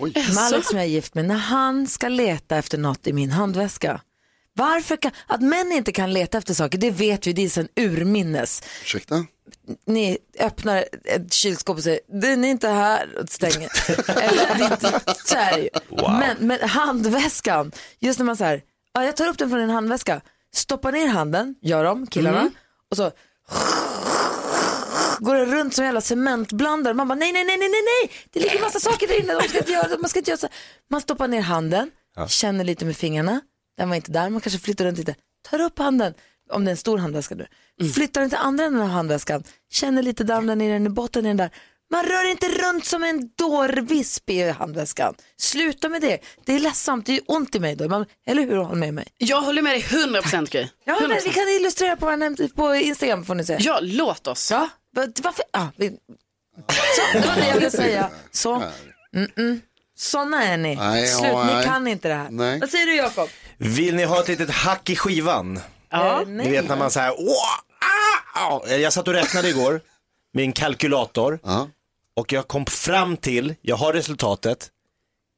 Med Alex som jag är gift med, när han ska leta efter något i min handväska. Varför kan, att män inte kan leta efter saker, det vet vi, det är sen urminnes. Ursäkta? Ni öppnar ett kylskåp och säger, den är inte här och stänger. Eller, det är inte, så är det ju. Men, men handväskan, just när man så här, ja, jag tar upp den från en handväska, stoppar ner handen, gör de, killarna, och så går det runt som en jävla cementblandare. Man bara nej, nej, nej, nej, nej, nej, det ligger massa saker där inne, de ska inte göra det, man ska inte göra så. Man stoppar ner handen, känner lite med fingrarna, den var inte där, man kanske flyttar runt lite, tar upp handen, om det är en stor handväska nu, flyttar den till andra änden av handväskan, känner lite damm där nere i botten i den där. Man rör inte runt som en dårvisp i handväskan. Sluta med det. Det är ledsamt, det är ont i mig då. Man, eller hur, håll med mig. Jag håller med dig 100% Gry. Ja, men 100%. vi kan illustrera på, på Instagram får ni se. Ja, låt oss. Ja, varför? Ah, vi... Så, det var det jag ville säga. Så, mm-mm. Såna är ni. Nej, ja, Slut, ni nej. kan inte det här. Nej. Vad säger du Jakob? Vill ni ha ett litet hack i skivan? Ja. Ni vet när man säger åh, ah, Jag satt och räknade igår med en kalkylator Ja. och jag kom fram till, jag har resultatet,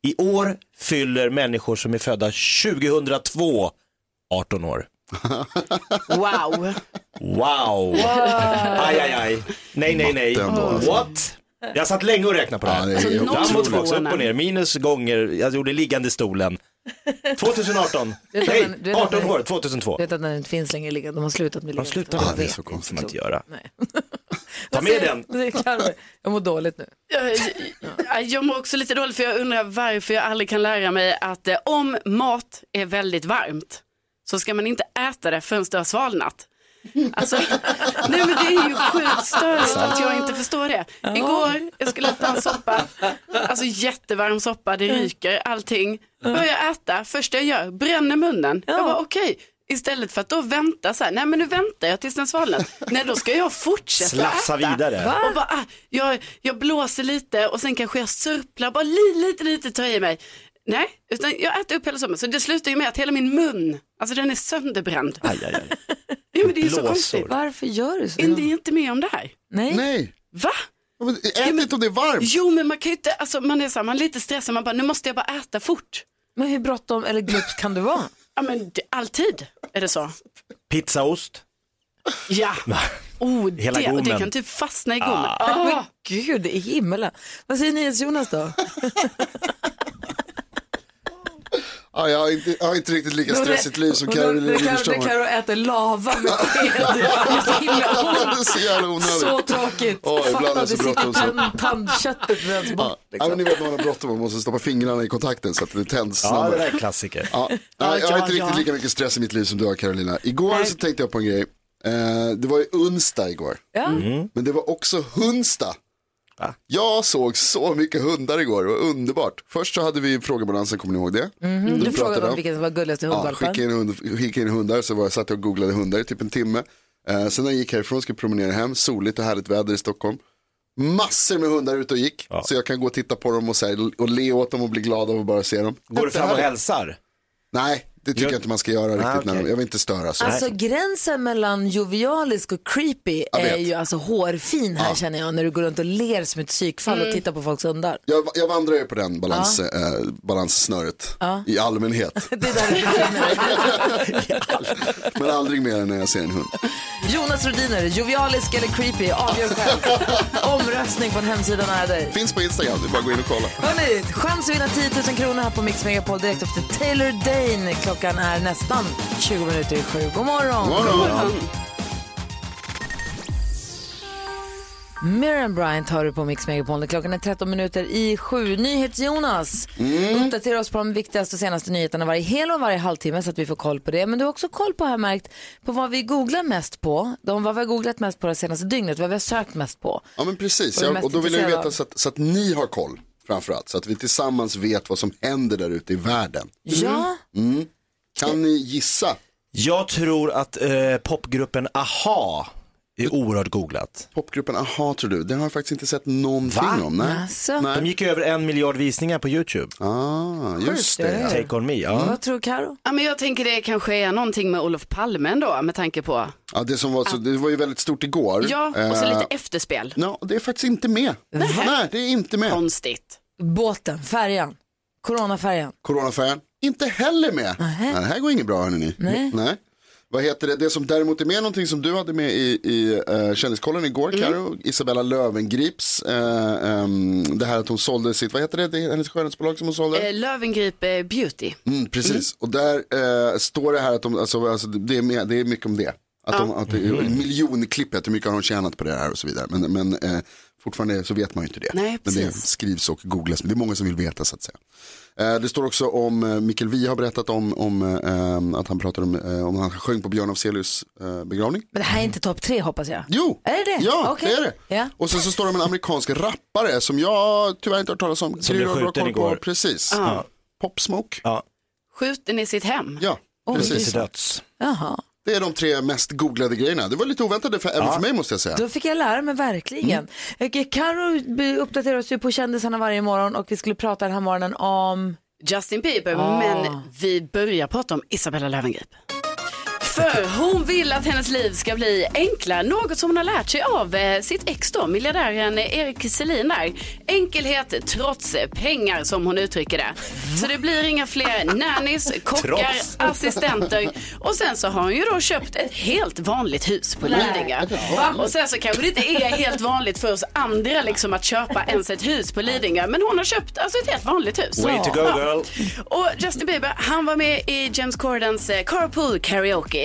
i år fyller människor som är födda 2002 18 år. Wow. Wow! Aj, aj, aj. Nej, nej, nej. Matten då, alltså. What? Jag satt länge och räknade på det Ja, här. det är noll- Fram och tillbaka, upp och ner, minus gånger, jag gjorde liggande stolen. 2018, Vet du nej, vad- du vet vad- 18 år, 2002. Du vet att den inte finns längre liggande, de har slutat med De liggande. slutar med det är det. så konstigt. man inte göra. Nej. Ta med den. Jag mår dåligt nu. Jag, jag, jag mår också lite dåligt för jag undrar varför jag aldrig kan lära mig att eh, om mat är väldigt varmt så ska man inte äta det förrän det har svalnat. Alltså, nej men det är ju sjukt störigt att jag inte förstår det. Igår, jag skulle äta en soppa, alltså jättevarm soppa, det ryker, allting. Börjar äta, första jag gör, bränner munnen. Jag var okej. Istället för att då vänta så här, nej men nu väntar jag tills den svalnar. Nej då ska jag fortsätta Slafsa äta. vidare. Och bara, ah, jag, jag blåser lite och sen kanske jag surplar, bara lite, lite, lite tar i mig. Nej, utan jag äter upp hela sommaren. Så det slutar ju med att hela min mun, alltså den är sönderbränd. Aj, aj, aj. Ja, men det är ju så Blåsor. konstigt. Varför gör du så? Är ni inte med om det här? Nej. Nej. Va? Ja, men Ät inte om det är varmt. Jo, men man kan ju inte, alltså man är så här, man är lite stressad, man bara, nu måste jag bara äta fort. Men hur bråttom eller glupsk kan du vara? Ja, men det, alltid är det så. Pizzaost. Ja. Oh, Hela det, och det gommen. kan typ fastna i gommen. Ah. Men gud, i himmelen. Vad säger NyhetsJonas då? Ja, jag, har inte, jag har inte riktigt lika stressigt liv som Caroline Det Widerström kan har. du äta lava med sked. Så så tråkigt. Åh, ibland är så bråttom tand- tandköttet Ja. bort. Ja, men ni vet när man har bråttom, man måste stoppa fingrarna i kontakten så att det tänds Ja, det snabbare. där är en klassiker. Ja. Nej, jag har ja, inte riktigt ja. lika mycket stress i mitt liv som du har Carolina. Igår så tänkte jag på en grej. Eh, det var ju onsdag igår. Ja. Men det var också hundsdag. Jag såg så mycket hundar igår, det var underbart. Först så hade vi frågebalansen, kommer ni ihåg det? Mm, Då du frågade om de. vilken som var gulligaste Ja, hundvalpen. skicka in, hund, skicka in hundar, så var jag satt jag och googlade hundar i typ en timme. Eh, sen när jag gick härifrån, skulle promenera hem, soligt och härligt väder i Stockholm. Massor med hundar ute och gick, så jag kan gå och titta på dem och, så här, och le åt dem och bli glad av att bara se dem. Går du fram och hälsar? Nej, det tycker jag inte man ska göra riktigt. när okej. de, jag vill inte störa. Så. Alltså gränsen mellan jovialisk och creepy Jag är ju alltså hårfin här känner jag när du går runt och ler som ett psykfall Mm. och tittar på folks hundar. Jag, jag vandrar ju på den balans, eh, balanssnöret i allmänhet. Det är där du befinner. Men aldrig mer än när jag ser en hund. Jonas Rodiner, jovialisk eller creepy, avgör själv. Omröstning på en hemsida nära dig. Finns på Instagram, det är bara att gå in och kolla. Hörrni, chans att vinna 10 000 kronor här på Mix Megapol direkt efter Taylor Dane. Klockan är nästan 20 minuter i sju. God morgon. God morgon. Miriam Bryant har du på Mix Megapol. Klockan är 13 minuter i sju. NyhetsJonas uppdaterar oss på de viktigaste och senaste nyheterna varje hel och varje halvtimme så att vi får koll på det. Men du har också koll på, har märkt, på vad vi googlar mest på. De, vad vi har googlat mest på det senaste dygnet, vad vi har sökt mest på. Ja men precis, du ja, och då vill jag veta så att, så att ni har koll framförallt. Så att vi tillsammans vet vad som händer där ute i världen. Ja, Kan ni gissa? Jag tror att eh, popgruppen AHA är oerhört googlat. Popgruppen AHA tror du? Den har jag faktiskt inte sett någonting Va? om. Nej. Alltså. Nej. De gick över en miljard visningar på YouTube. Ah, just det. eller? Take on me, ja. vad tror Karo? Ja, men jag tänker det kanske är någonting med Olof Palme ändå med tanke på, Ja, det, som var, så, det var ju väldigt stort igår. ja, och så Eh, lite efterspel. Ja, det är faktiskt inte med. Nej, det är inte med. Konstigt. Båten, färjan, coronafärjan. Coronafärjan, inte heller med. Nej, det här går inget bra hörni. Nej. Nej. Vad heter det? Det som däremot är med, någonting som du hade med i, i uh, Kändiskollen igår, Karo, Isabella Lövengrips, eh, ehm, det här att hon sålde sitt, vad heter det, det är hennes skönhetsbolag som hon sålde? Eh, Lövengrip eh, Beauty. Mm, precis, och där står det här att de, alltså, alltså, det, är med, det är mycket om det. Att, de, att det är miljonklippet, hur mycket har de tjänat på det här och så vidare. Men, men fortfarande så vet man ju inte det. Nej, men det skrivs och googlas, men det är många som vill veta så att säga. Eh, det står också om, eh, Mikael Wiehe har berättat om, om eh, att han pratar om, om han sjöng på Björn Afzelius begravning. Men det här är inte topp tre hoppas jag. Jo, Är det det? ja Okej. det är det. Ja. Och sen så står det om en amerikansk rappare som jag tyvärr inte har hört talas om. Som blev skjuten igår. Precis. Pop Smoke. Ja, Skjuten i sitt hem. Ja, precis. till döds. Jaha. Det är de tre mest googlade grejerna. Det var lite oväntat för, även för mig måste jag säga. Då fick jag lära mig verkligen. Mm. Karo uppdaterar oss ju på kändisarna varje morgon och vi skulle prata den här morgonen om... Justin Bieber, Ah. men vi börjar prata om Isabella Löwengrip. För hon vill att hennes liv ska bli enklare, något som hon har lärt sig av eh, sitt ex då, miljardären Erik Selin där. Enkelhet trots pengar som hon uttrycker det. Så det blir inga fler nannies, kockar, Trots. assistenter och sen så har hon ju då köpt ett helt vanligt hus på Lidingö. Och sen så kanske det inte är helt vanligt för oss andra liksom att köpa ens ett hus på Lidingö, men hon har köpt alltså ett helt vanligt hus. Way to go girl. Och Justin Bieber, han var med i James Cordens eh, Carpool Karaoke.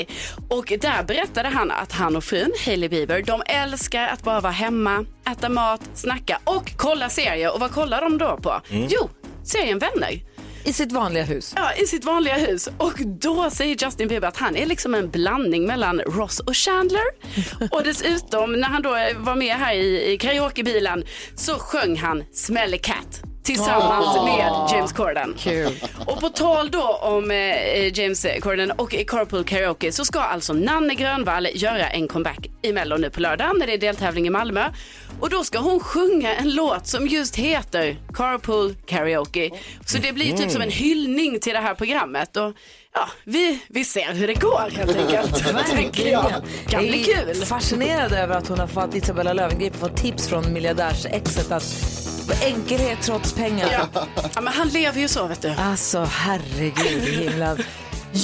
Och där berättade han att han och frun Hailey Bieber, de älskar att bara vara hemma, äta mat, snacka och kolla serier. Och vad kollar de då på? Jo, serien Vänner. I sitt vanliga hus. Ja, i sitt vanliga hus. Och då säger Justin Bieber att han är liksom en blandning mellan Ross och Chandler. Och dessutom, när han då var med här i, i karaokebilen så sjöng han Smelly Cat tillsammans med James Corden. Kul. Och på tal då om eh, James Corden och Carpool Karaoke så ska alltså Nanne Grönvall göra en comeback i Mello nu på lördag när det är deltävling i Malmö. Och då ska hon sjunga en låt som just heter Carpool Karaoke. Så det blir typ som en hyllning till det här programmet. Och ja, vi, vi ser hur det går helt enkelt. tänker jag. Kan bli kul. fascinerad över att hon har fått Isabella Löwengrip har fått tips från miljardärsexet att enkelhet trots pengar. Ja. ja, men han lever ju så vet du. Alltså herregud i himlen.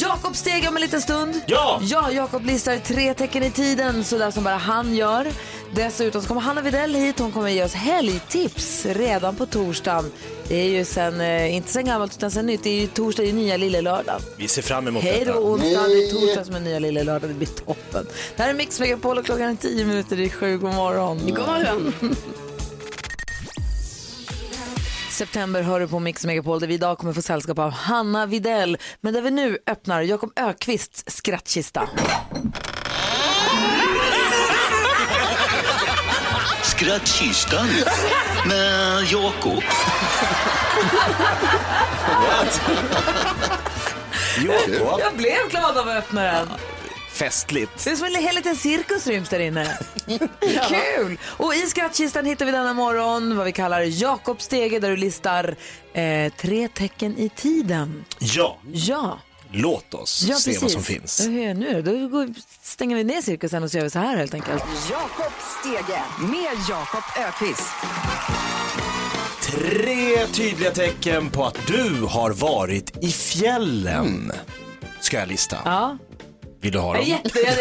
Jakob Steg om en liten stund. Ja! Ja, Jakob listar tre tecken i tiden sådär som bara han gör. Dessutom så kommer Hanna Videll hit. Hon kommer ge oss helgtips redan på torsdagen. Det är ju sen, eh, inte sen gammalt utan sen nytt. Det är ju torsdag, det är nya lille lördag. Vi ser fram emot Hej då detta. onsdag, det är torsdag som är nya lille lördag. Det blir toppen. Det här är Mix Megapol och klockan är tio minuter i sju. God morgon. God morgon. September hör du på Mix Megapol där vi idag kommer få sällskap av Hanna Videll. Men där vi nu öppnar Jakob Ökvists skrattkista. Skrattkistan med Jakob. Jakob, Jag blev glad av att öppna den. Festligt. Det är som en hel liten cirkus ryms där inne. Kul! Och i skrattkistan hittar vi denna morgon vad vi kallar Jakob Stege där du listar eh, tre tecken i tiden. Ja, Ja, låt oss ja se precis. vad som finns. Hur nu då går, stänger vi ner cirkusen och så gör vi så här helt enkelt. Jakob Stege med Jakob Ökvist. Tre tydliga tecken på att du har varit i fjällen. Ska jag lista. Ja. Vill du ha Jag, är dem? jätte, jag,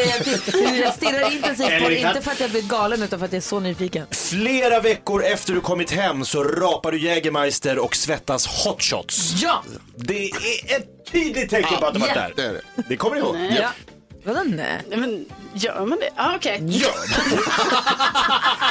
jag, jag stirrar intensivt på det, inte för att jag blir galen utan för att jag är så nyfiken. Flera veckor efter du kommit hem så rapar du Jägermeister och svettas hotshots. Ja! Det är ett tydligt tecken på att du varit där. Det är det. Det kommer ni ihåg? ja. Vadå nej? Nej, Men gör man det? Ja, okej. Ja.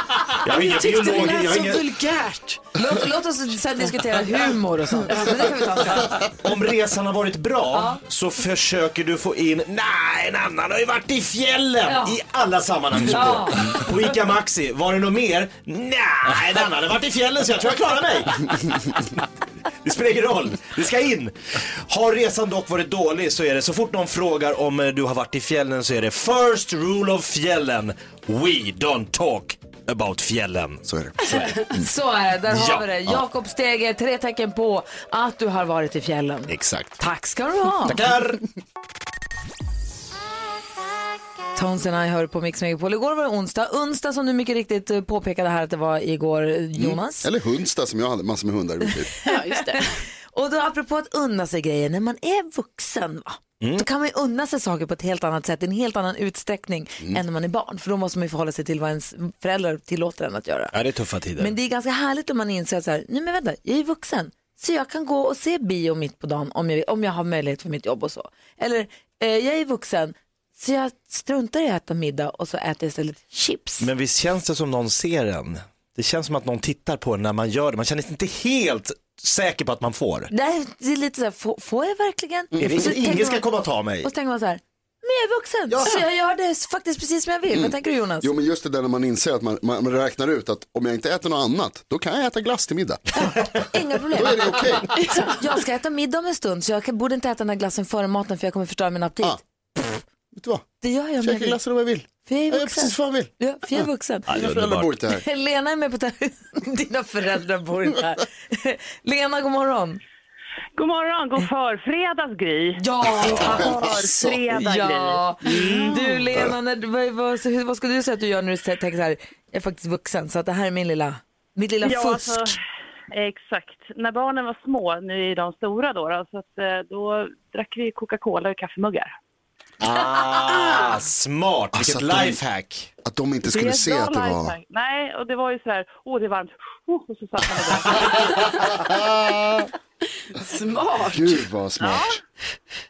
Jag är ingen tyckte det lät jag så ingen- vulgärt. Låt, låt oss sen diskutera humor och sånt. Men det kan vi ta sen. Om resan har varit bra så försöker du få in, nej en annan har ju varit i fjällen Ja. i alla sammanhang. Ja. på. på Ica Maxi, var det något mer? Nej en annan har varit i fjällen så jag tror jag klarar mig. Det spelar ingen roll, det ska in. Har resan dock varit dålig så är det så fort någon frågar om eh, du har varit i fjällen så är det first rule of fjällen. We don't talk about fjällen. Så är det. Så är det, där Ja. har vi det. Jakob Stege, tre tecken på att du har varit i fjällen. Exakt. Tack ska du ha. Tackar! Tones and I hör på Mix Megapol. Igår var det onsdag. Onsdag som du mycket riktigt eh, påpekade här att det var igår, eh, Jonas. Eller Hundsta som jag hade massor med hundar. Ja, just det. Och då apropå att unna sig grejer, när man är vuxen va? Då kan man ju unna sig saker på ett helt annat sätt, i en helt annan utsträckning än när man är barn. För då måste man ju förhålla sig till vad ens föräldrar tillåter en att göra. Ja, det är tuffa tider. Men det är ganska härligt om man inser att så här, nej men vänta, jag är vuxen. Så jag kan gå och se bio mitt på dagen om jag, om jag har möjlighet för mitt jobb och så. Eller eh, jag är vuxen, så jag struntar i att äta middag och så äter jag istället chips. Men visst känns det som någon ser en? Det känns som att någon tittar på en när man gör det. Man känner sig inte helt säker på att man får. Nej, det är lite så här, får, får jag verkligen? Är det Och så ingen, ska man- komma och ta mig. Och så tänker man så här, men jag är vuxen, så jag gör det faktiskt precis som jag vill. Vad tänker du Jonas? Jo men just det där när man inser att man, man, man räknar ut att om jag inte äter något annat, då kan jag äta glass till middag. Inga problem. Då är det okej. Jag ska äta middag om en stund så jag kan- borde inte äta den här glassen före maten för jag kommer förstöra min aptit. Ah. Vet du vad? Det gör jag om jag Käka vill. glass eller vad jag vill. För jag är Jag gör vuxen. precis vad jag vill. Ja, för jag är vuxen. Är Mina föräldrar bor inte här. Lena är med på det Dina föräldrar bor inte här. Lena, god morgon. God morgon, god förfredags Gry. Ja, Förfredag ja. Du Lena, när, vad, vad, vad ska du säga att du gör när du tänker så här, jag är faktiskt vuxen så att det här är min lilla, mitt lilla Ja, fusk. alltså, exakt. När barnen var små, nu är de stora då, då så att, eh, då drack vi Coca-Cola och kaffemuggar. Ah, smart, Alltså vilket att de- lifehack. Att de inte skulle se att det var... lifehack. Nej, och det var ju så här, åh det är varmt, oh, och så satt man drack. Smart. Gud vad smart.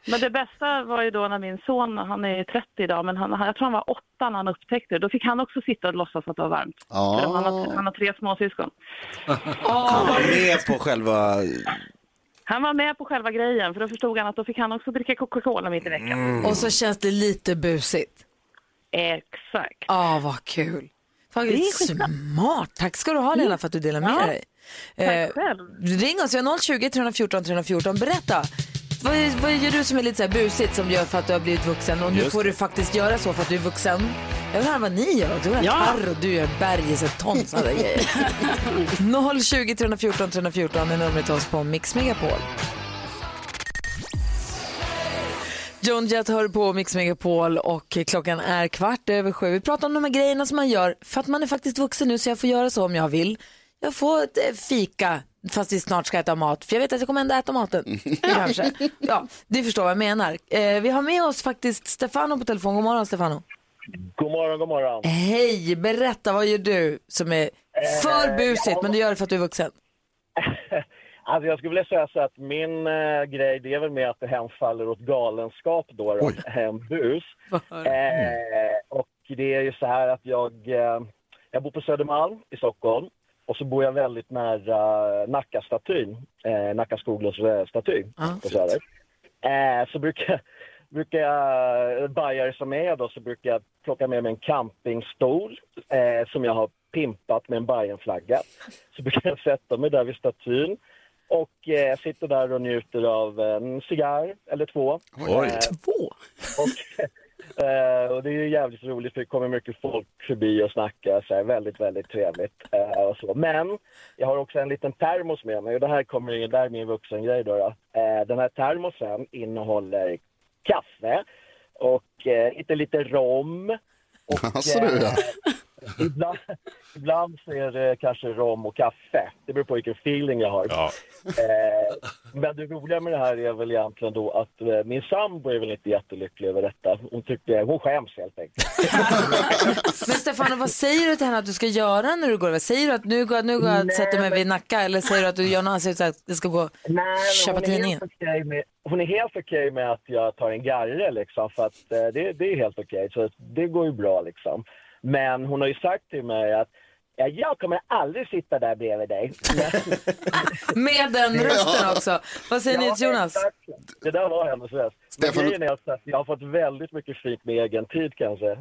Men det bästa var ju då när min son, han är 30 idag, men han, han- jag tror han var åtta när han upptäckte det. Då fick han också sitta och låtsas att det var varmt. Ja. För Han, har, han har tre småsyskon. Han var med på själva... Han var med på själva grejen, för då förstod han att då fick han också dricka Coca-Cola mitt i veckan. Och så känns det lite busigt. Exakt. Ja, vad kul. Faktiskt smart. Tack ska du ha Lena för att du delar med Ja. dig. Eh, Tack själv. ring oss, vi har 020 314 314. Berätta. Vad, vad gör du som är lite så här busigt som gör för att du har blivit vuxen och nu Just får du faktiskt göra så för att du är vuxen? Jag vill höra vad ni gör. Du gör Ja. Carro, du gör bergis, ett ton sådana grejer. 020 314 314 är numret till oss på Mix Megapol. John Jett hör på Mix Megapol och klockan är kvart över sju. Vi pratar om de här grejerna som man gör för att man är faktiskt vuxen nu så jag får göra så om jag vill. Jag får eh, fika fast vi snart ska äta mat för jag vet att jag kommer ändå äta maten. Kanske. Ja, du förstår vad jag menar. Eh, vi har med oss faktiskt Stefano på telefon. God morgon Stefano. God morgon, god morgon. Hej, berätta vad gör du som är för busigt men du gör det för att du är vuxen. Alltså jag skulle vilja säga så att min eh, grej det är väl med att det hemfaller åt galenskap då, då en bus. Eh, och det är ju så här att jag, eh, jag bor på Södermalm i Stockholm och så bor jag väldigt nära Nackastatyn, eh, Nacka Skoglunds eh, staty på Söder. Eh, så brukar, brukar jag, bajare som är då, så brukar jag plocka med mig en campingstol eh, som jag har pimpat med en Bajenflagga. Så brukar jag sätta mig där vid statyn och eh, sitter där och njuter av en cigarr eller två. Oj. Eh, Två? och, eh, och det är ju jävligt roligt för det kommer mycket folk förbi och snackar. Så här, väldigt, väldigt trevligt. Eh, och så. Men jag har också en liten termos med mig och det här kommer ju, där är min vuxengrej då. då. Eh, den här termosen innehåller kaffe och eh, lite, lite rom. Och, Alltså du ja. ibland, ibland så är det kanske rom och kaffe. Det beror på vilken feeling jag har. Ja. Eh, men det roliga med det här är väl egentligen då att eh, min sambo är väl inte jättelycklig över detta. Hon tycker, hon skäms helt enkelt. Men Stefano, vad säger du till henne att du ska göra när du går över? Säger du att nu går, nu går jag och sätter mig vid Nacka eller säger du att du gör något så att det ska gå Nej, köpa hon, är tidningen? hon är helt okej med att jag tar en garre liksom, för att eh, det, det är helt okej. Så det går ju bra liksom. Men hon har ju sagt till mig att Ja, jag kommer aldrig sitta där bredvid dig. Med den rösten också. Vad säger ni till Jonas? exakt. Det där var hennes röst. Men Stefan- grejen är att jag har fått väldigt mycket fint med egen tid kanske.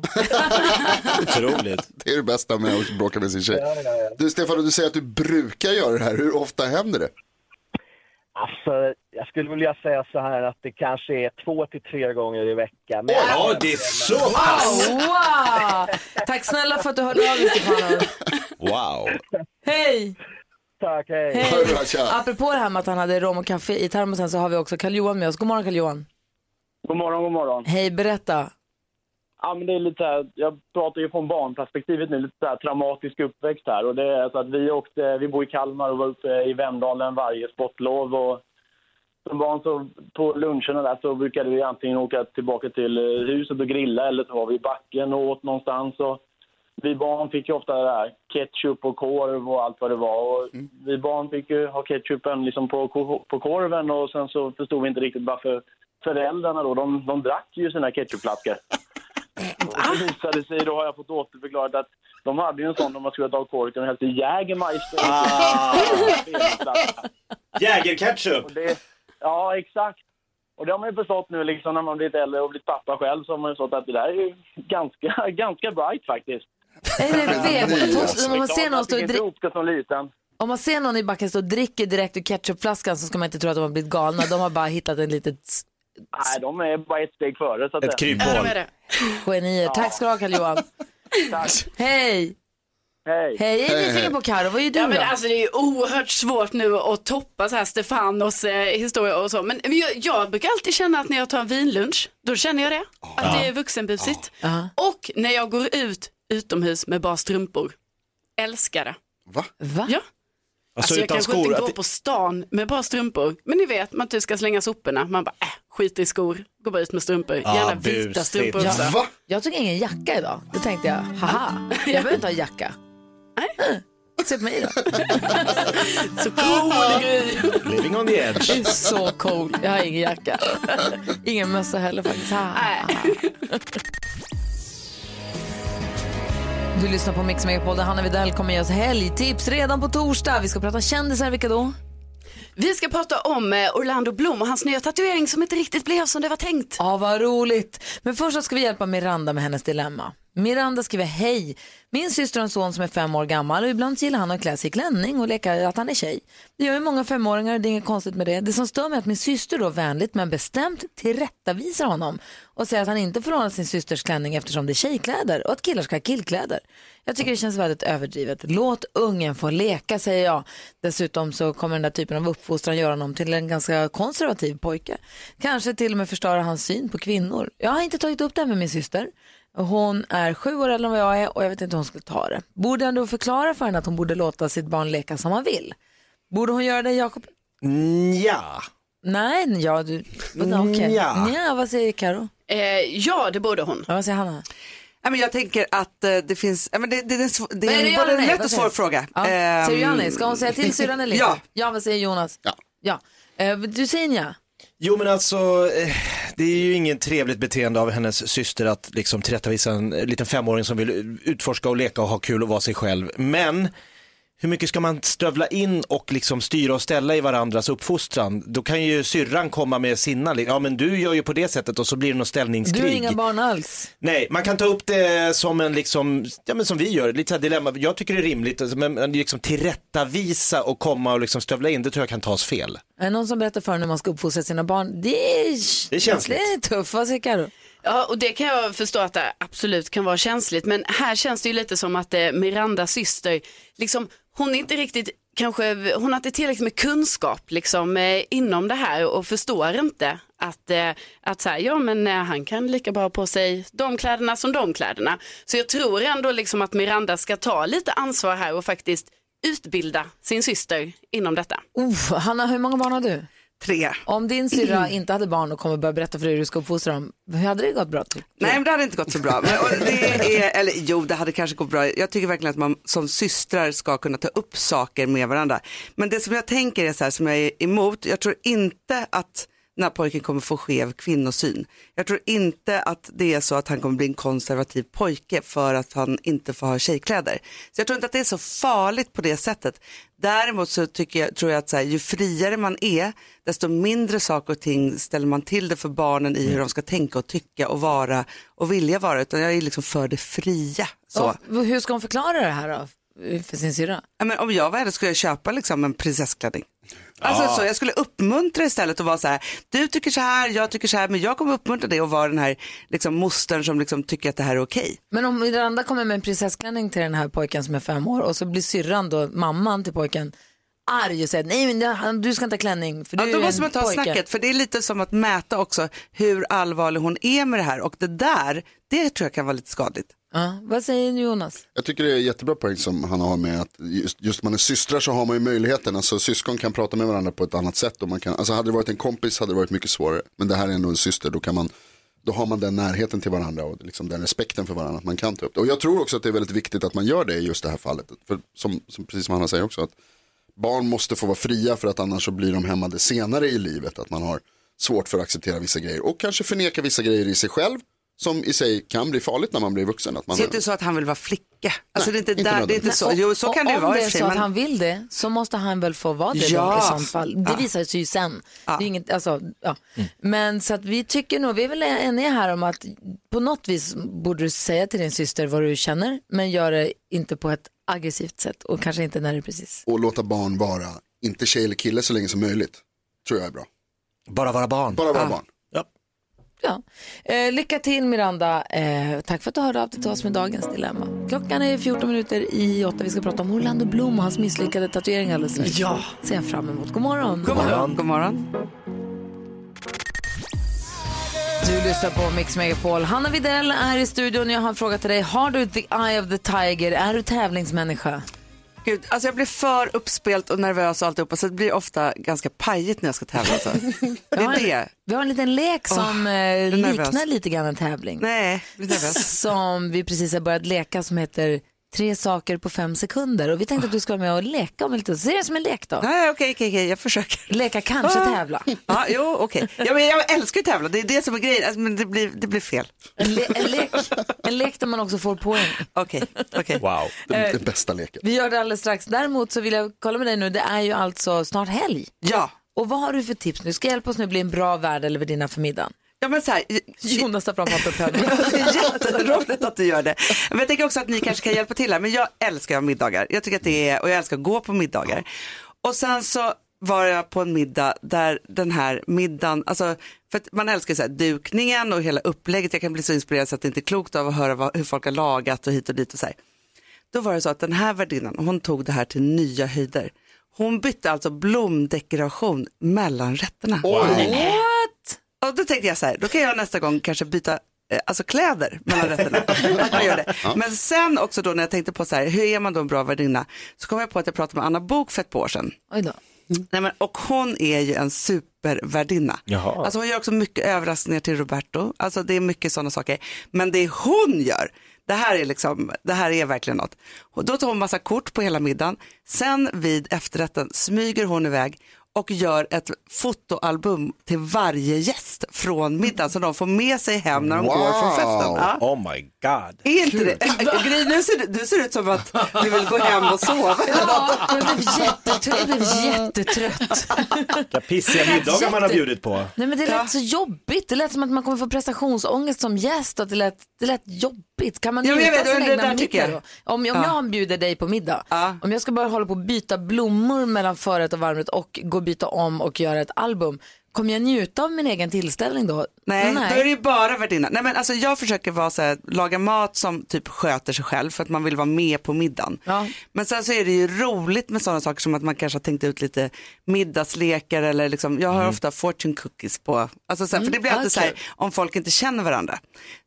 Otroligt. Det är det bästa med att bråka med sin tjej. Ja, ja, ja. Du Stefan, du säger att du brukar göra det här. Hur ofta händer det? Alltså, jag skulle vilja säga så här att det kanske är två till tre gånger i veckan. Men Ja, det är så pass. Wow! Tack snälla för att du hörde av dig Stefano. Wow. Hej! tack, hej. Hej! Apropå det här med att han hade rom och kaffe i termosen så har vi också Karl-Johan med oss. God morgon Karl-Johan. God morgon, god morgon. Hej, berätta. Ja, men det är lite här, jag pratar ju från barnperspektivet nu, lite så här traumatisk uppväxt här. Och det är så att vi åkte, vi bor i Kalmar och var uppe i Vemdalen varje sportlov. Och som barn så på luncherna där så brukade vi antingen åka tillbaka till huset och grilla eller så var vi i backen och åt någonstans. Och vi barn fick ju ofta det här ketchup och korv och allt vad det var. Och Vi barn fick ju ha ketchupen liksom på, på korven och sen så förstod vi inte riktigt varför föräldrarna då, de, de drack ju sina ketchupflaskor. Och det visade sig, då har jag fått återförklarat att de hade ju en sån när man skulle ta av korken och i Jägermeister. Jägerketchup. Och det, ja, exakt. Och det har man ju förstått nu liksom när man blivit äldre och blivit pappa själv så har man ju förstått att det där är ju ganska, ganska bright faktiskt. Är det vet? Om man ser någon stå och dri- som liten. om man ser någon i backen stå och dricker direkt ur ketchupflaskan så ska man inte tro att de har blivit galna. De har bara hittat ett litet Nej, de är bara ett steg före så att Ett. Ja, kryphål. genier. Tack ska du ha Karl-Johan. Tack. Hej! Hej. Hej, jag är nyfiken på Karo. Vad gör du Ja, men då? alltså, det är ju oerhört svårt nu att toppa så här Stefanos eh, historia och så. Men jag, jag brukar alltid känna att när jag tar en vinlunch, då känner jag det. Att det är vuxenbusigt. Och när jag går ut utomhus med bara strumpor. Älskar det. Va? Va? Ja. Alltså, jag utan kanske skor. inte går Att, på stan med bara strumpor. Men ni vet, man typ ska slänga soporna. Man bara, äh, skit i skor. Går bara ut med strumpor. Gärna vita busigt. strumpor Ja. också. Va? Jag tog ingen jacka idag. Då tänkte jag, haha, jag behöver inte ha jacka. Nej. Se på mig då. Så cool grej. living on the edge. Det är så cool. Jag har ingen jacka. Ingen mössa heller faktiskt. Nej. Du lyssnar på Mix Megapol där Hanna Widell kommer ge oss helgtips redan på torsdag. Vi ska prata kändisar, vilka då? Vi ska prata om eh, Orlando Bloom och hans nya tatuering som inte riktigt blev som det var tänkt. Ja, vad roligt. Men först ska vi hjälpa Miranda med hennes dilemma. Miranda skriver hej. Min syster har en son som är fem år gammal och ibland gillar han att klä sig i klänning och leka att han är tjej. Det gör ju många femåringar och det är inget konstigt med det. Det som stör mig är att min syster då vänligt men bestämt tillrättavisar honom och säger att han inte får låna sin systers klänning eftersom det är tjejkläder och att killar ska ha killkläder. Jag tycker det känns väldigt överdrivet. Låt ungen få leka säger jag. Dessutom så kommer den där typen av uppfostran göra honom till en ganska konservativ pojke. Kanske till och med förstöra hans syn på kvinnor. Jag har inte tagit upp det här med min syster. Hon är sju år äldre än vad jag är och jag vet inte hur hon skulle ta det. Borde jag då förklara för henne att hon borde låta sitt barn leka som han vill? Borde hon göra det, Jakob? Ja. Nej, ja du. Okay. Nja. Ja, vad säger Karo? Eh, ja, det borde hon. Ja, vad säger Hanna? Ja, men jag tänker att eh, det finns, ja, men det, det, det, det är en ja både nej? lätt och svår fråga. Ja. Ehm, Säger ja nej? Ska hon säga till syrran eller inte? Ja. Ja, vad säger Jonas? Ja. Ja. Eh, du säger nja. Jo men alltså, eh, det är ju ingen trevligt beteende av hennes syster att liksom tillrättavisa en liten femåring som vill utforska och leka och ha kul och vara sig själv. Men hur mycket ska man stövla in och liksom styra och ställa i varandras uppfostran? Då kan ju syrran komma med sina, ja men du gör ju på det sättet och så blir det något Du ställningskrig. har inga barn alls. Nej, man kan ta upp det som en liksom, ja men som vi gör, lite så här dilemma. Jag tycker det är rimligt, alltså, men liksom tillrättavisa och komma och liksom stövla in, det tror jag kan tas fel. Är det någon som berättar för hur man ska uppfostra sina barn? Det är, Det är känsligt. Det är tufft. Vad säger Karo? Ja, och det kan jag förstå att det absolut kan vara känsligt. Men här känns det ju lite som att eh, Mirandas syster, liksom, hon är inte riktigt, kanske, hon har inte tillräckligt med kunskap liksom, eh, inom det här och förstår inte att, eh, att så här, ja men eh, han kan lika bra ha på sig de kläderna som de kläderna. Så jag tror ändå liksom att Miranda ska ta lite ansvar här och faktiskt utbilda sin syster inom detta. Oh, Hanna, hur många barn har du? Tre. Om din syrra inte hade barn och kommer börja berätta för dig hur du ska uppfostra dem, hur hade det gått bra? Typ? Nej men det hade inte gått så bra. Men, det är, eller jo det hade kanske gått bra. Jag tycker verkligen att man som systrar ska kunna ta upp saker med varandra. Men det som jag tänker är så här som jag är emot, jag tror inte att den här pojken kommer få skev kvinnosyn. Jag tror inte att det är så att han kommer bli en konservativ pojke för att han inte får ha tjejkläder. Så jag tror inte att det är så farligt på det sättet. Däremot så tycker jag, tror jag att så här, ju friare man är, desto mindre saker och ting ställer man till det för barnen i hur de ska tänka och tycka och vara och vilja vara. Utan jag är liksom för det fria. Så. Och hur ska hon förklara det här då för sin syrra? Ja, men om jag var henne skulle jag köpa liksom en prinsessklänning. Alltså, Ja. så jag skulle uppmuntra istället och vara så här, du tycker så här, jag tycker så här, men jag kommer uppmuntra dig och vara den här liksom, mostern som liksom, tycker att det här är okej. Men om Miranda kommer med en prinsessklänning till den här pojken som är fem år och så blir syrran då, mamman till pojken, arg och säger nej men du ska inte ha klänning för du Ja, då måste man ta pojke." snacket, för det är lite som att mäta också hur allvarlig hon är med det här och det där, det tror jag kan vara lite skadligt. Ja, vad säger Jonas? Jag tycker det är jättebra poäng som han har med att just, just man är systrar så har man ju möjligheten, alltså syskon kan prata med varandra på ett annat sätt och man kan, alltså hade det varit en kompis hade det varit mycket svårare, men det här är ändå en syster, då kan man då har man den närheten till varandra och liksom den respekten för varandra att man kan ta upp det. Och jag tror också att det är väldigt viktigt att man gör det i just det här fallet. För som, som, precis som Hanna säger också, att barn måste få vara fria för att annars så blir de hämmade senare i livet. Att man har svårt för att acceptera vissa grejer och kanske förneka vissa grejer i sig själv som i sig kan bli farligt när man blir vuxen. Att man Så det är inte så att han vill vara flicka. Alltså Nej, det är inte, inte där, det är inte så. Jo, så kan det ju om vara det i är så sig. att men- han vill det så måste han väl få vara det Ja. då, i sånt fall. Det Ja. visar sig ju sen. Det är inget, alltså, ja. Men så att vi tycker nog, vi är väl eniga här om att på något vis borde du säga till din syster vad du känner men gör det inte på ett aggressivt sätt och kanske inte när det är precis. och låta barn vara, inte tjej eller kille så länge som möjligt. Tror jag är bra. Bara vara barn. Bara vara barn. Ja. Eh, lycka till Miranda. Eh, tack för att du hörde av dig till oss med dagens dilemma. Klockan är 14 minuter i åtta. Vi ska prata om Orlando Bloom och hans misslyckade tatuering alldeles strax. Ja. Ser jag fram emot. God morgon. God morgon. God morgon. Du lyssnar på Mix Megapol. Hanna Videll är i studion. Jag har en fråga till dig. Har du the eye of the tiger? Är du tävlingsmänniska? Gud, alltså jag blir för uppspelt och nervös och alltihopa så det blir ofta ganska pajigt när jag ska tävla. Alltså. Det är det. vi har en liten lek som nervös. liknar lite grann en tävling. Nej, jag blir nervös. Som vi precis har börjat leka som heter Tre saker på fem sekunder. Och vi tänkte att du ska vara med och leka om en liten Se det som en lek då. Nej, okej, okej, okej, jag försöker. Leka, kanske Ah. tävla. Ja, jo, okej. Ja, men jag älskar ju tävla, det är det som är grejen, alltså, men det blir, det blir fel. En, le- en, lek, en lek där man också får poäng. Okej, okej. Wow. Den, Eh, den bästa leken. Vi gör det alldeles strax. Däremot så vill jag kolla med dig nu. Det är ju alltså snart helg. Ja. Och vad har du för tips nu? Ska hjälpa oss nu bli en bra värd eller värdinna för middagen? Ja, men så här, Jonas tar fram papper och penna. det är jätteroligt att du gör det. Men jag tänker också att ni kanske kan hjälpa till här. Men jag älskar att ha middagar. Jag tycker att det är, och jag älskar att gå på middagar. Och sen så var jag på en middag där den här middagen, alltså för att man älskar så här, dukningen och hela upplägget. Jag kan bli så inspirerad så att det inte är klokt av att höra vad, hur folk har lagat och hit och dit och så här. Då var det så att den här värdinnan, hon tog det här till nya höjder. Hon bytte alltså blomdekoration mellan rätterna. What? Och då tänkte jag så här, då kan jag nästa gång kanske byta eh, alltså kläder mellan rätterna. Att man gör det. Men sen också då när jag tänkte på så här, hur är man då en bra värdinna? Så kom jag på att jag pratade med Anna Bok för ett par år sedan. Oj då. Nej, men, och hon är ju en supervärdinna. Jaha. Alltså hon gör också mycket överraskningar till Roberto. Alltså det är mycket sådana saker. Men det hon gör, det här är liksom, det här är verkligen något. Och då tar hon massa kort på hela middagen. Sen vid efterrätten smyger hon iväg och gör ett fotoalbum till varje gäst från middagen så de får med sig hem när de går från festen. Ja. Oh my god. Är inte det? Gry, nu ser du, du ser ut som att du vill gå hem och sova. Ja, jag blev jättetrött. Jag blev jättetrött. Vilka pissiga middagar man har bjudit på. Nej men det lät så jobbigt. Det lät som att man kommer få prestationsångest som gäst och det lät, det lät jobbigt. Kan man Ja, njuta vet, av sin det egna middag jag. då? Om, om Ja. jag bjuder dig på middag, om jag ska bara hålla på och byta blommor mellan förrätt och varmrätt och gå och byta om och göra ett album, kommer jag njuta av min egen tillställning då? Nej, då är det ju bara värdinna. Nej, men alltså, jag försöker vara så här, laga mat som typ sköter sig själv för att man vill vara med på middagen. Men sen så är det ju roligt med sådana saker som att man kanske har tänkt ut lite middagslekar eller liksom, jag har ofta fortune cookies på, alltså så här, för Mm, det blir ja, alltid så här om folk inte känner varandra.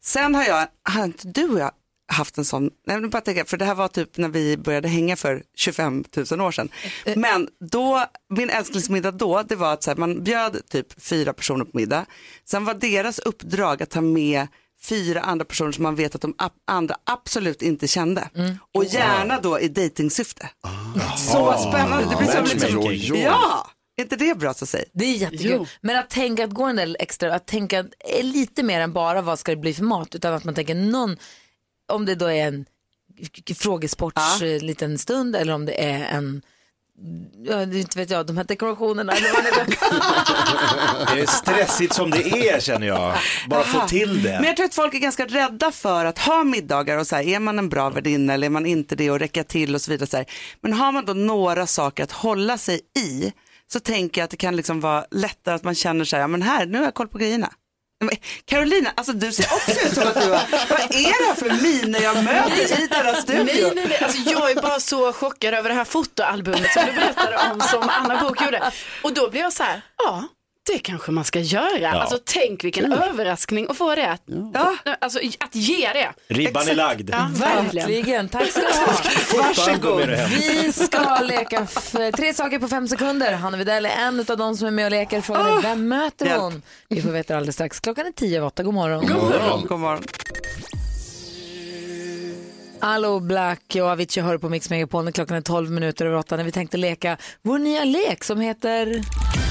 Sen har jag, har inte du och jag haft en sån, nej, men bara tänka, för det här var typ när vi började hänga för 25 000 år sedan. Eh, Men då, min älsklingsmiddag då, det var att så här, man bjöd typ fyra personer på middag. Sen var deras uppdrag att ta med fyra andra personer som man vet att de andra absolut inte kände. Mm. Och gärna då i dejtingsyfte. Så Ah. spännande, det blir som liksom, ja. Är inte det bra så säg? Det är jättekul. Men att tänka att gå den där extra, att tänka är lite mer än bara vad ska det bli för mat, utan att man tänker någon, om det då är en frågesports eh, liten stund eller om det är en Ja, inte vet jag, de här dekorationerna. Eller vad det är. Det är stressigt som det är känner jag. Bara få till det. Men jag tror att folk är ganska rädda för att ha middagar och så här, är man en bra värdinna eller är man inte det och räcka till och så vidare. Så här. Men har man då några saker att hålla sig i så tänker jag att det kan liksom vara lättare att man känner så här, ja men här, nu har jag koll på grejerna. Carolina, alltså du ser också ut som att du har, vad är det här för miner jag möter i denna studio? Nej, nej, nej. Alltså, jag är bara så chockad över det här fotoalbumet som du berättade om som Anna Bok gjorde. Och då blir jag så här, ja, det kanske man ska göra. Ja. Alltså tänk vilken överraskning att få det. Ja. Alltså att ge det. Ribban är lagd. Ja, verkligen. Tack ska du ha. Varsågod. Vi ska leka tre saker på fem sekunder. Hanna Widell är en av de som är med och leker. Frågan är, vem möter hjälp. hon? Vi får veta alldeles strax. Klockan är tio över åtta. God morgon. God morgon. God morgon. Allo Black och Avicii hör på Mix Megapol när klockan är 12 minuter över åtta när vi tänkte leka vår nya lek som heter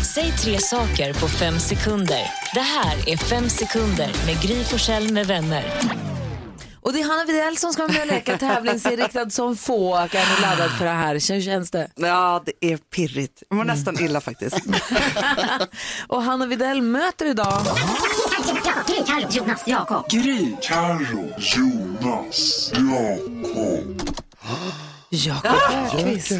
Säg tre saker på fem sekunder. Det här är Fem sekunder med Gry Forssell med vänner. Och det är Hanna Widell som ska vara med och leka tävlingsinriktad som få. Är ni laddad för det här? Hur känns det? Ja, det är pirrigt. Jag mår nästan illa faktiskt. Och Hanna Widell möter idag Carro, Jonas, Jakob. Gry. Carro, Jonas, Jakob. Jakob Öqvist.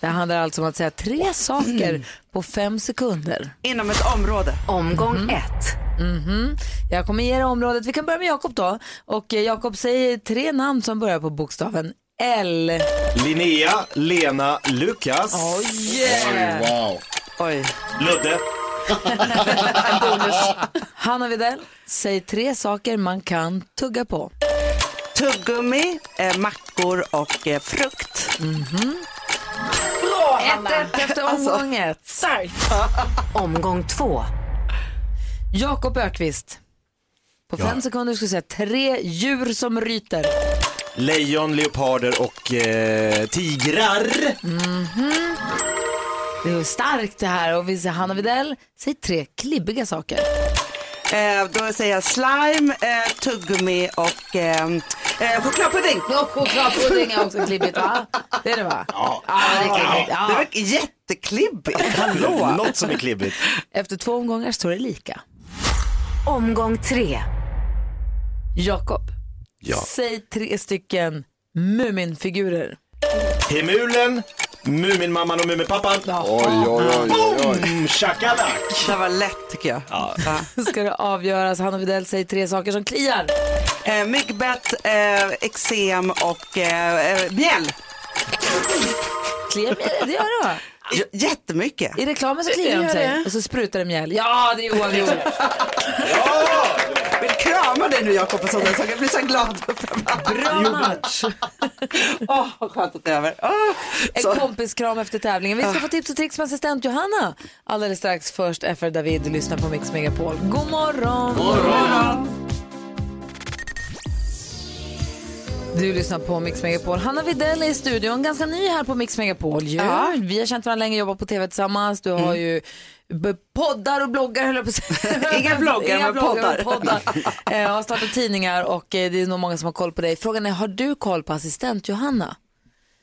Det handlar alltså om att säga tre saker på fem sekunder. Inom ett område. Omgång ett. Mhm. Jag kommer ge er området. Vi kan börja med Jakob då. Och eh, Jakob säger tre namn som börjar på bokstaven L. Linnea, Lena, Lukas. Oh yeah! Wow. Oj. Ludde. Hanna Widell, säg tre saker man kan tugga på. Tuggummi, eh, mackor och eh, frukt. Bra Ett, ett efter omgång ett. Starkt. Omgång två. Jakob Ökvist. På fem Ja. sekunder ska jag säga tre djur som ryter. Lejon, leoparder och eh, tigrar. Mhm. Det är starkt det här och vi säger Hanna Widell, säg tre klibbiga saker. Eh, då säger jag slime, eh, tuggummi och eh, eh, chokladpudding. Ja, chokladpudding är också klibbigt va? Det är det va? Ja, det är klibbigt. Det Ja. var jätteklibbigt. Hallå. Något som är klibbigt. Efter två omgångar står det lika. Omgång tre. Jakob, Ja. säg tre stycken Muminfigurer. Hemulen, Muminmamman och Muminpappan. Oj, oj, oj, oj, oj. Shakalak. Det var lätt tycker jag. Ja. Ska det avgöras. Hanna Widell säger tre saker som kliar. Eh, myggbett, eh, eksem och eh, eh, mjäll. Kliar mjäll? Det gör det va? J- jättemycket. I reklamen så kliar de sig det? och så sprutar det mjäll. Ja, det är oavgjort. Vill krama dig nu Jakob och sådana saker. Jag blir så glad. Bra match. Åh, vad skönt att det är över. Åh, En så. kompiskram efter tävlingen. Vi ska få tips och tricks med assistent Johanna. Alldeles strax först FR David lyssnar på Mix Megapol. God morgon! God morgon! Du lyssnar på Mix Megapol. Hanna Widell är i studion, ganska ny här på Mix Megapol. Ju. Ja. Vi har känt varandra länge, jobbat på tv tillsammans. Du har ju b- poddar och bloggar höll jag på att säga. Inga bloggar, men bloggar, poddar. poddar. Eh, har startat tidningar och eh, det är nog många som har koll på dig. Frågan är, har du koll på assistent Johanna?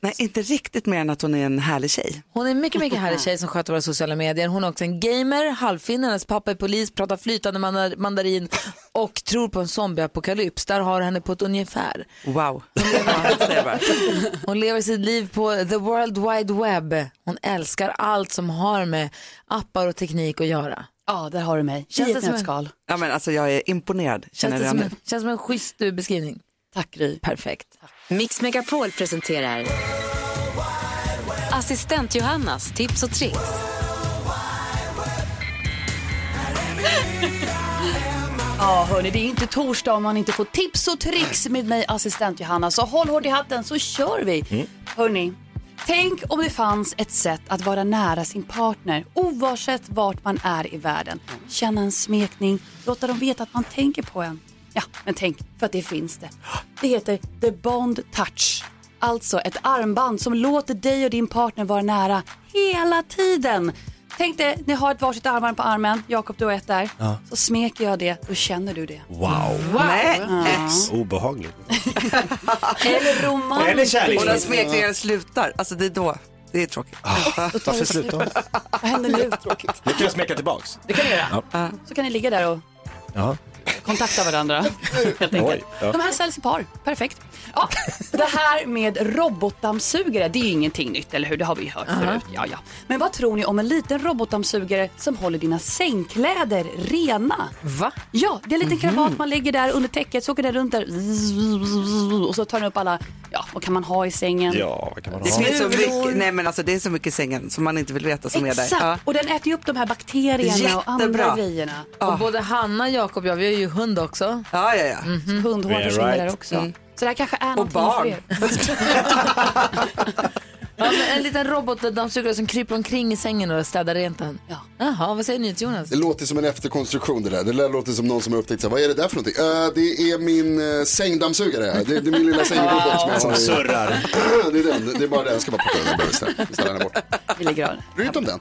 Nej, inte riktigt mer än att hon är en härlig tjej. Hon är en mycket, mycket härlig tjej som sköter våra sociala medier. Hon är också en gamer, halvfinne, hennes pappa är polis, pratar flytande mandar- mandarin och tror på en zombieapokalyps. Där har henne på ett ungefär. Wow. Hon lever sitt liv på the world wide web. Hon älskar allt som har med appar och teknik att göra. Ja, där har du mig. Känns I det ett nötskal. Ja, men alltså, jag är imponerad. Känns Känner det som en, känns som en schysst beskrivning? Tack Gry. Perfekt. Mix Megapol presenterar Assistent Johannas tips och tricks. Ja, hörni, det är inte torsdag om man inte får tips och tricks med mig, assistent Johanna. Så håll hårt i hatten så kör vi. Hörni, tänk om det fanns ett sätt att vara nära sin partner oavsett vart man är i världen. Känna en smekning, låta dem veta att man tänker på en. Ja, men tänk, för att det finns det. Det heter The Bond Touch. Alltså ett armband som låter dig och din partner vara nära hela tiden. Tänk dig, ni har ett varsitt armarm på armen, Jakob du har ett där. Ja. Så smeker jag det, då känner du det. Wow. Nej. Obehagligt. Eller romantiskt. Eller kärleksfullt. Och när smekningen slutar, alltså det är då, det är tråkigt. Varför slutar hon? Vad händer nu? Tråkigt. Nu kan jag smeka tillbaks. Det kan ni göra. Ja. Så kan ni ligga där och Ja. Kontakta varandra. Helt Oj, enkelt. ja. De här säljs i par, perfekt. Ja, det här med robotdammsugare, det är ju ingenting nytt, eller hur? Det har vi hört Aha. förut. Ja, ja. Men vad tror ni om en liten robotdammsugare som håller dina sängkläder rena? Va? Ja, det är en liten Mhm. krabat man lägger där under täcket, så åker den runt där och så tar den upp alla, ja, vad kan man ha i sängen? Ja, vad kan man Det ha? finns så mycket, nej men alltså det är så mycket i sängen som man inte vill veta som är där. Exakt, och den äter ju upp de här bakterierna och andra Jättebra. grejerna. Och både Hanna, Jakob och jag, vi har ju hund också. Ja, ja, ja. Mm. Hundhår Yeah, försvinner right. där också. Mm. Så det här kanske är någonting barn. Ja, en liten robotdammsugare som kryper omkring i sängen och städar rent den. Ja. Jaha, vad säger ni till Jonas? Det låter som en efterkonstruktion det där. Det där låter som någon som har upptäckt vad är det där för någonting? Eh, det är min uh, sängdammsugare. Det, det är min lilla sängrobot som jag har. surrar. det är den. Det är bara den. Jag ska bara plocka den där istället. Ställa den bort. Vi lägger av. Bry dig inte om den.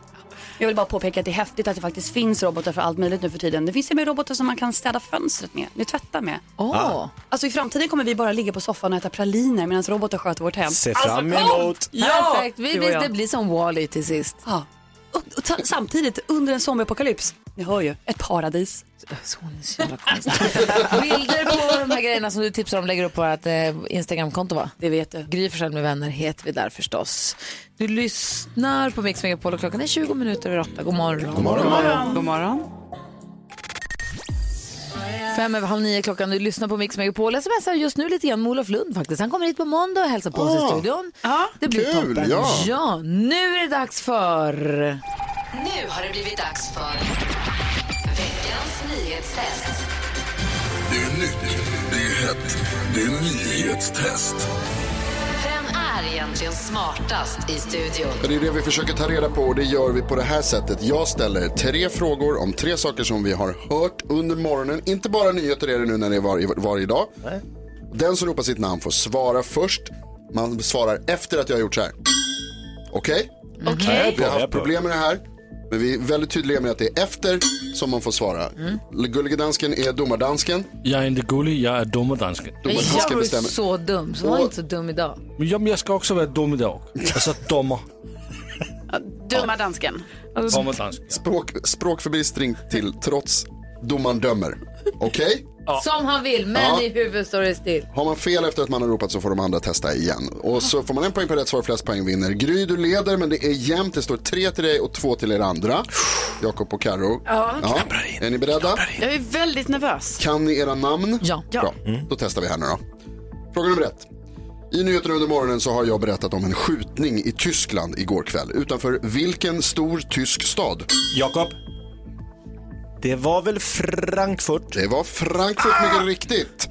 Jag vill bara påpeka att det är häftigt att det faktiskt finns robotar för allt möjligt nu för tiden. Det finns ju med robotar som man kan städa fönstret med, ni tvättar med. Åh. Alltså i framtiden kommer vi bara ligga på soffan och äta praliner medan robotar sköter vårt hem. Se Alltså, fram emot. Ja! Perfekt, vi, och vi, det blir som Wall-E till sist. Ja. Och, och samtidigt, under en zombieapokalyps, ni hör ju, ett paradis. Så hon är så jävla konstig. Bilder på de här grejerna som du tipsar om lägger upp på vårt eh, Instagramkonto va? Det vet du. Gry Forssell med vänner heter vi där förstås. Du lyssnar på Mix Megapol och klockan är 20 minuter över åtta. God morgon. God morgon. God morgon. Fem över halv nio klockan. Du lyssnar på Mix Megapol. Jag smsar just nu lite grann med Olof Lund faktiskt. Han kommer hit på måndag och hälsar på oss i studion. det blir kul, toppen. ja. ja, nu är det dags för... Nu har det blivit dags för nyhetstest. Det är nytt, det är hett, det är nyhetstest. Vem är egentligen smartast i studion? Det är det vi försöker ta reda på och det gör vi på det här sättet. Jag ställer tre frågor om tre saker som vi har hört under morgonen. Inte bara nyheter är det nu när det är varje, varje dag. Den som ropar sitt namn får svara först. Man svarar efter att jag har gjort så här. Okej? Okej. Vi har haft problem med det här. Men vi är väldigt tydliga med att det är efter som man får svara. Mm. Gullige dansken är domardansken. Jag är inte gullig, jag är dommerdansken. Domardansken Jag bestämmer. så dum, så var Och- inte så dum idag. Men jag, jag ska också vara dum idag. Alltså dommer. Dumma dansken. Dommerdansken. Språk, språkförbistring till trots. Domaren dömer. Okej? Som han vill, men Ja. i huvudet står det still. Har man fel efter att man har ropat så får de andra testa igen. Och så får man en poäng per rätt svar, flest poäng vinner. Gry, du leder men det är jämnt. Det står tre till dig och två till er andra. Jakob och Karo. Ja. Är ni beredda? Jag är väldigt nervös. Kan ni era namn? Ja. Bra, då testar vi här nu då. Fråga nummer ett. I nyheterna under morgonen så har jag berättat om en skjutning i Tyskland igår kväll. Utanför vilken stor tysk stad? Jakob. Det var väl Frankfurt? Det var Frankfurt mycket riktigt.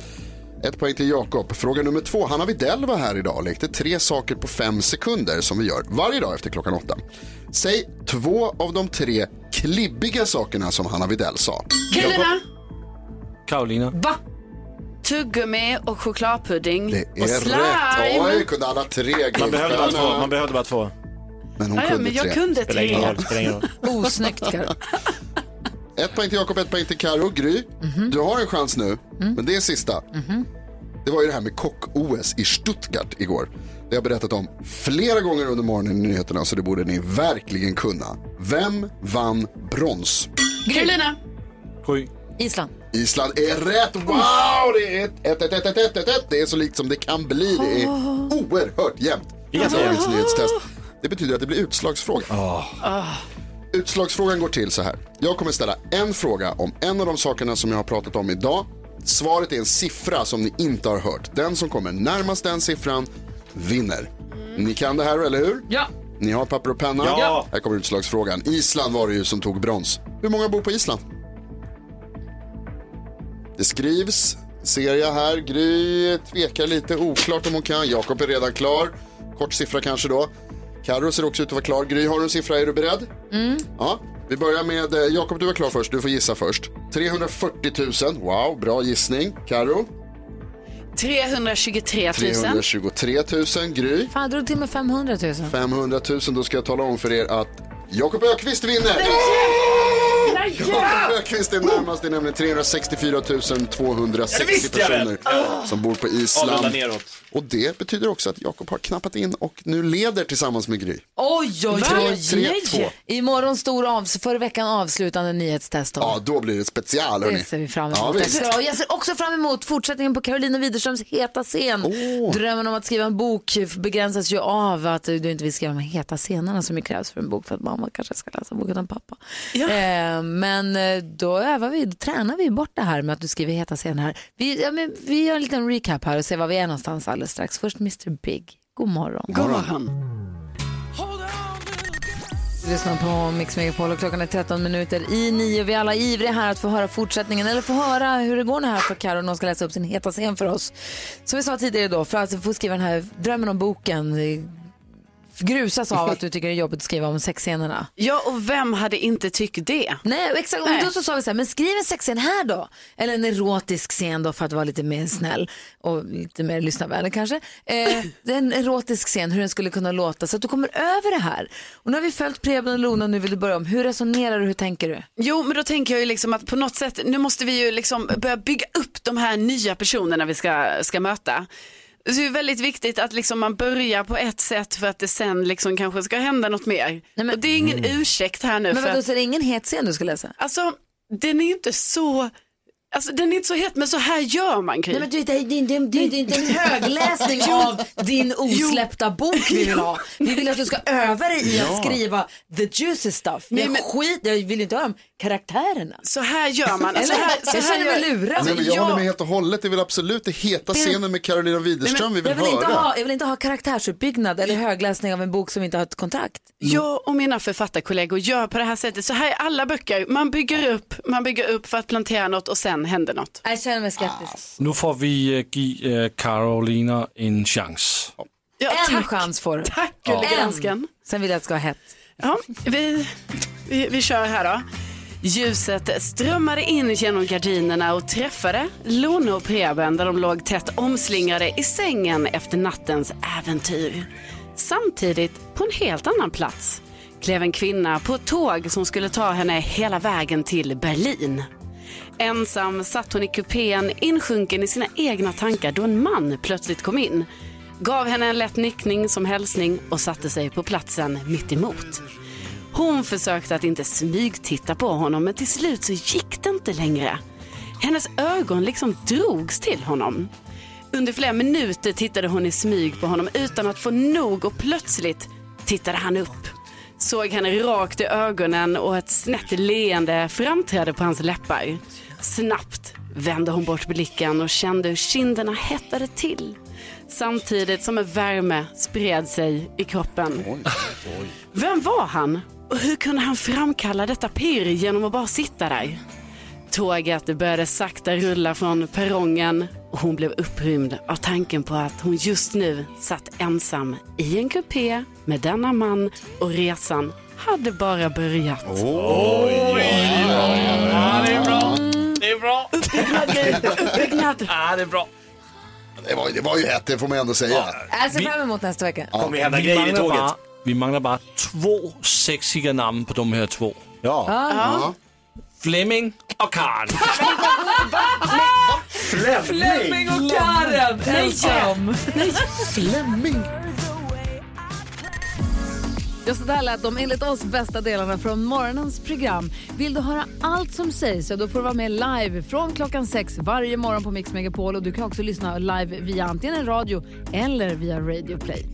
Ett poäng till Jakob. Fråga nummer två. Hanna Widell var här idag och lekte tre saker på fem sekunder som vi gör varje dag efter klockan åtta. Säg två av de tre klibbiga sakerna som Hanna Widell sa. Carolina, Karolina. Va? tuggummi och chokladpudding. Det och är slime. rätt. Oj, kunde alla tre Man behövde bara två. Man behövde bara två. Men hon Ja, kunde men jag tre. kunde tre. Osnyggt Karo. Ett poäng till Jakob, ett poäng till Karo. Gry, Mhm. du har en chans nu, men det är sista. Det var ju det här med kock-OS i Stuttgart igår. Det har jag berättat om flera gånger under morgonen i nyheterna, så det borde ni verkligen kunna. Vem vann brons? Carolina, Gry. Island. Island är rätt! Wow! Det är ett, ett, ett, ett, ett, ett, ett, ett. Det är så likt som det kan bli. Det är oerhört jämnt. Dagens nyhetstest. Det betyder att det blir utslagsfråga. Utslagsfrågan går till så här. Jag kommer ställa en fråga om en av de sakerna som jag har pratat om idag. Svaret är en siffra som ni inte har hört. Den som kommer närmast den siffran vinner. Ni kan det här, eller hur? Ja. Ni har papper och penna? Ja. Här kommer utslagsfrågan. Island var det ju som tog brons. Hur många bor på Island? Det skrivs, ser jag här. Gry tvekar lite, oklart om hon kan. Jakob är redan klar. Kort siffra kanske då. Carro ser också ut att vara klar. Gry, har du en siffra? Är du beredd? Mm. Ja, vi börjar med eh, Jakob, du var klar först. Du får gissa först. 340 000. Wow, bra gissning. Carro, 323 000. 323 000. Gry, Fan, jag drog till med 500 000. 500 000. Då ska jag tala om för er att Jakob Ökvist vinner! Jakob Ökvist är närmast, det är nämligen 364 260 Ja, det visste jag väl. personer som bor på Island. Och det betyder också att Jakob har knappat in och nu leder tillsammans med Gry. Oj, oj, oj. Imorgon stor avs förra veckan avslutande nyhetstest. Ja, då blir det special hörni. Det ser vi fram emot. Ja, jag ser också fram emot fortsättningen på Carolina Widerströms heta scen. Drömmen om att skriva en bok begränsas ju av att du inte vill skriva de heta scenerna som ju krävs för en bok för att mamma kanske ska läsa boken om pappa. Eh, men eh, då övar vi, då tränar vi bort det här med att du skriver heta scener här. Vi, ja, men, vi gör en liten recap här och ser var vi är någonstans alldeles strax. Först Mr Big. God morgon. God morgon. Du lyssnar på Mix Megapol och klockan är 13 minuter i nio. Vi är alla ivriga här att få höra fortsättningen eller få höra hur det går nu här för Karo när hon ska läsa upp sin heta scen för oss. Som vi sa tidigare då, för att få skriva den här drömmen om boken grusas av att du tycker det är jobbigt att skriva om sexscenerna. Ja, och vem hade inte tyckt det? Nej, exakt. Och då så sa vi så här, men skriv en sexscen här då. Eller en erotisk scen då för att vara lite mer snäll och lite mer lyssnarvänlig kanske. Eh, en erotisk scen, hur den skulle kunna låta så att du kommer över det här. Och nu har vi följt Preben och Lona, nu vill du börja om. Hur resonerar du, hur tänker du? Jo, men då tänker jag ju liksom att på något sätt, nu måste vi ju liksom börja bygga upp de här nya personerna vi ska, ska möta. Så det är väldigt viktigt att liksom man börjar på ett sätt för att det sen liksom kanske ska hända något mer. och det är ingen ursäkt här nu. Men vadå, att, så är det ingen het scen du ska läsa? alltså, den är ju inte så, alltså den är inte så het, men så här gör man Gry. Nej, men du, det, det, det, är inte en högläsning av din osläppta bok vi vill ha. Vi vill att du ska öva dig i att skriva the juicy stuff. Men, Nej, men- skit, jag vill inte höra om karaktärerna. Så här gör man. Eller? Så här, så jag här känner mig lurad. Nej, men jag håller med helt och hållet. Det är väl absolut det heta Det- scenen med Carolina Widerström vi vill jag, vill inte höra. ha, jag vill inte ha karaktärsuppbyggnad eller högläsning av en bok som inte har ett kontrakt. Jag och mina författarkollegor gör på det här sättet. Så här är alla böcker. Man bygger upp, man bygger upp för att plantera något och sen händer något. Jag känner mig skeptisk. Nu får vi eh, ge eh, Carolina en chans. en chans får du. Tack Ja. En. Sen vill jag att det ska vara hett. Ja, vi, vi, vi kör här då. Ljuset strömmade in genom gardinerna och träffade Lone och Preben där de låg tätt omslingrade i sängen efter nattens äventyr. Samtidigt, på en helt annan plats, klev en kvinna på ett tåg som skulle ta henne hela vägen till Berlin. Ensam satt hon i kupén insjunken i sina egna tankar då en man plötsligt kom in. Gav henne en lätt nickning som hälsning och satte sig på platsen mitt emot. Hon försökte att inte smygtitta på honom men till slut så gick det inte längre. Hennes ögon liksom drogs till honom. Under flera minuter tittade hon i smyg på honom utan att få nog och plötsligt tittade han upp. Såg henne rakt i ögonen och ett snett leende framträdde på hans läppar. Snabbt vände hon bort blicken och kände hur kinderna hettade till. Samtidigt som en värme spred sig i kroppen. Vem var han? Och hur kunde han framkalla detta pirr genom att bara sitta där? Tåget började sakta rulla från perrongen och hon blev upprymd av tanken på att hon just nu satt ensam i en kupé med denna man och resan hade bara börjat. Oj, Ja, det är bra. Det är bra. Uppbyggnad. Ja, det är bra. Det var, det var ju hett, det får man ändå säga. Jag ser fram emot nästa vecka. Kommer hända grejer i tåget. Vi manglar bara två sexiga namn på de här två. Ja. Ja. Fleming och Karen. Flemming och Karen ensam. Nej, Flemming. Ja, så där lät de enligt oss bästa delarna från morgonens program. Vill du höra allt som sägs så då får du vara med live från klockan sex varje morgon på Mix Megapol och du kan också lyssna live via antingen en radio eller via Radio Play.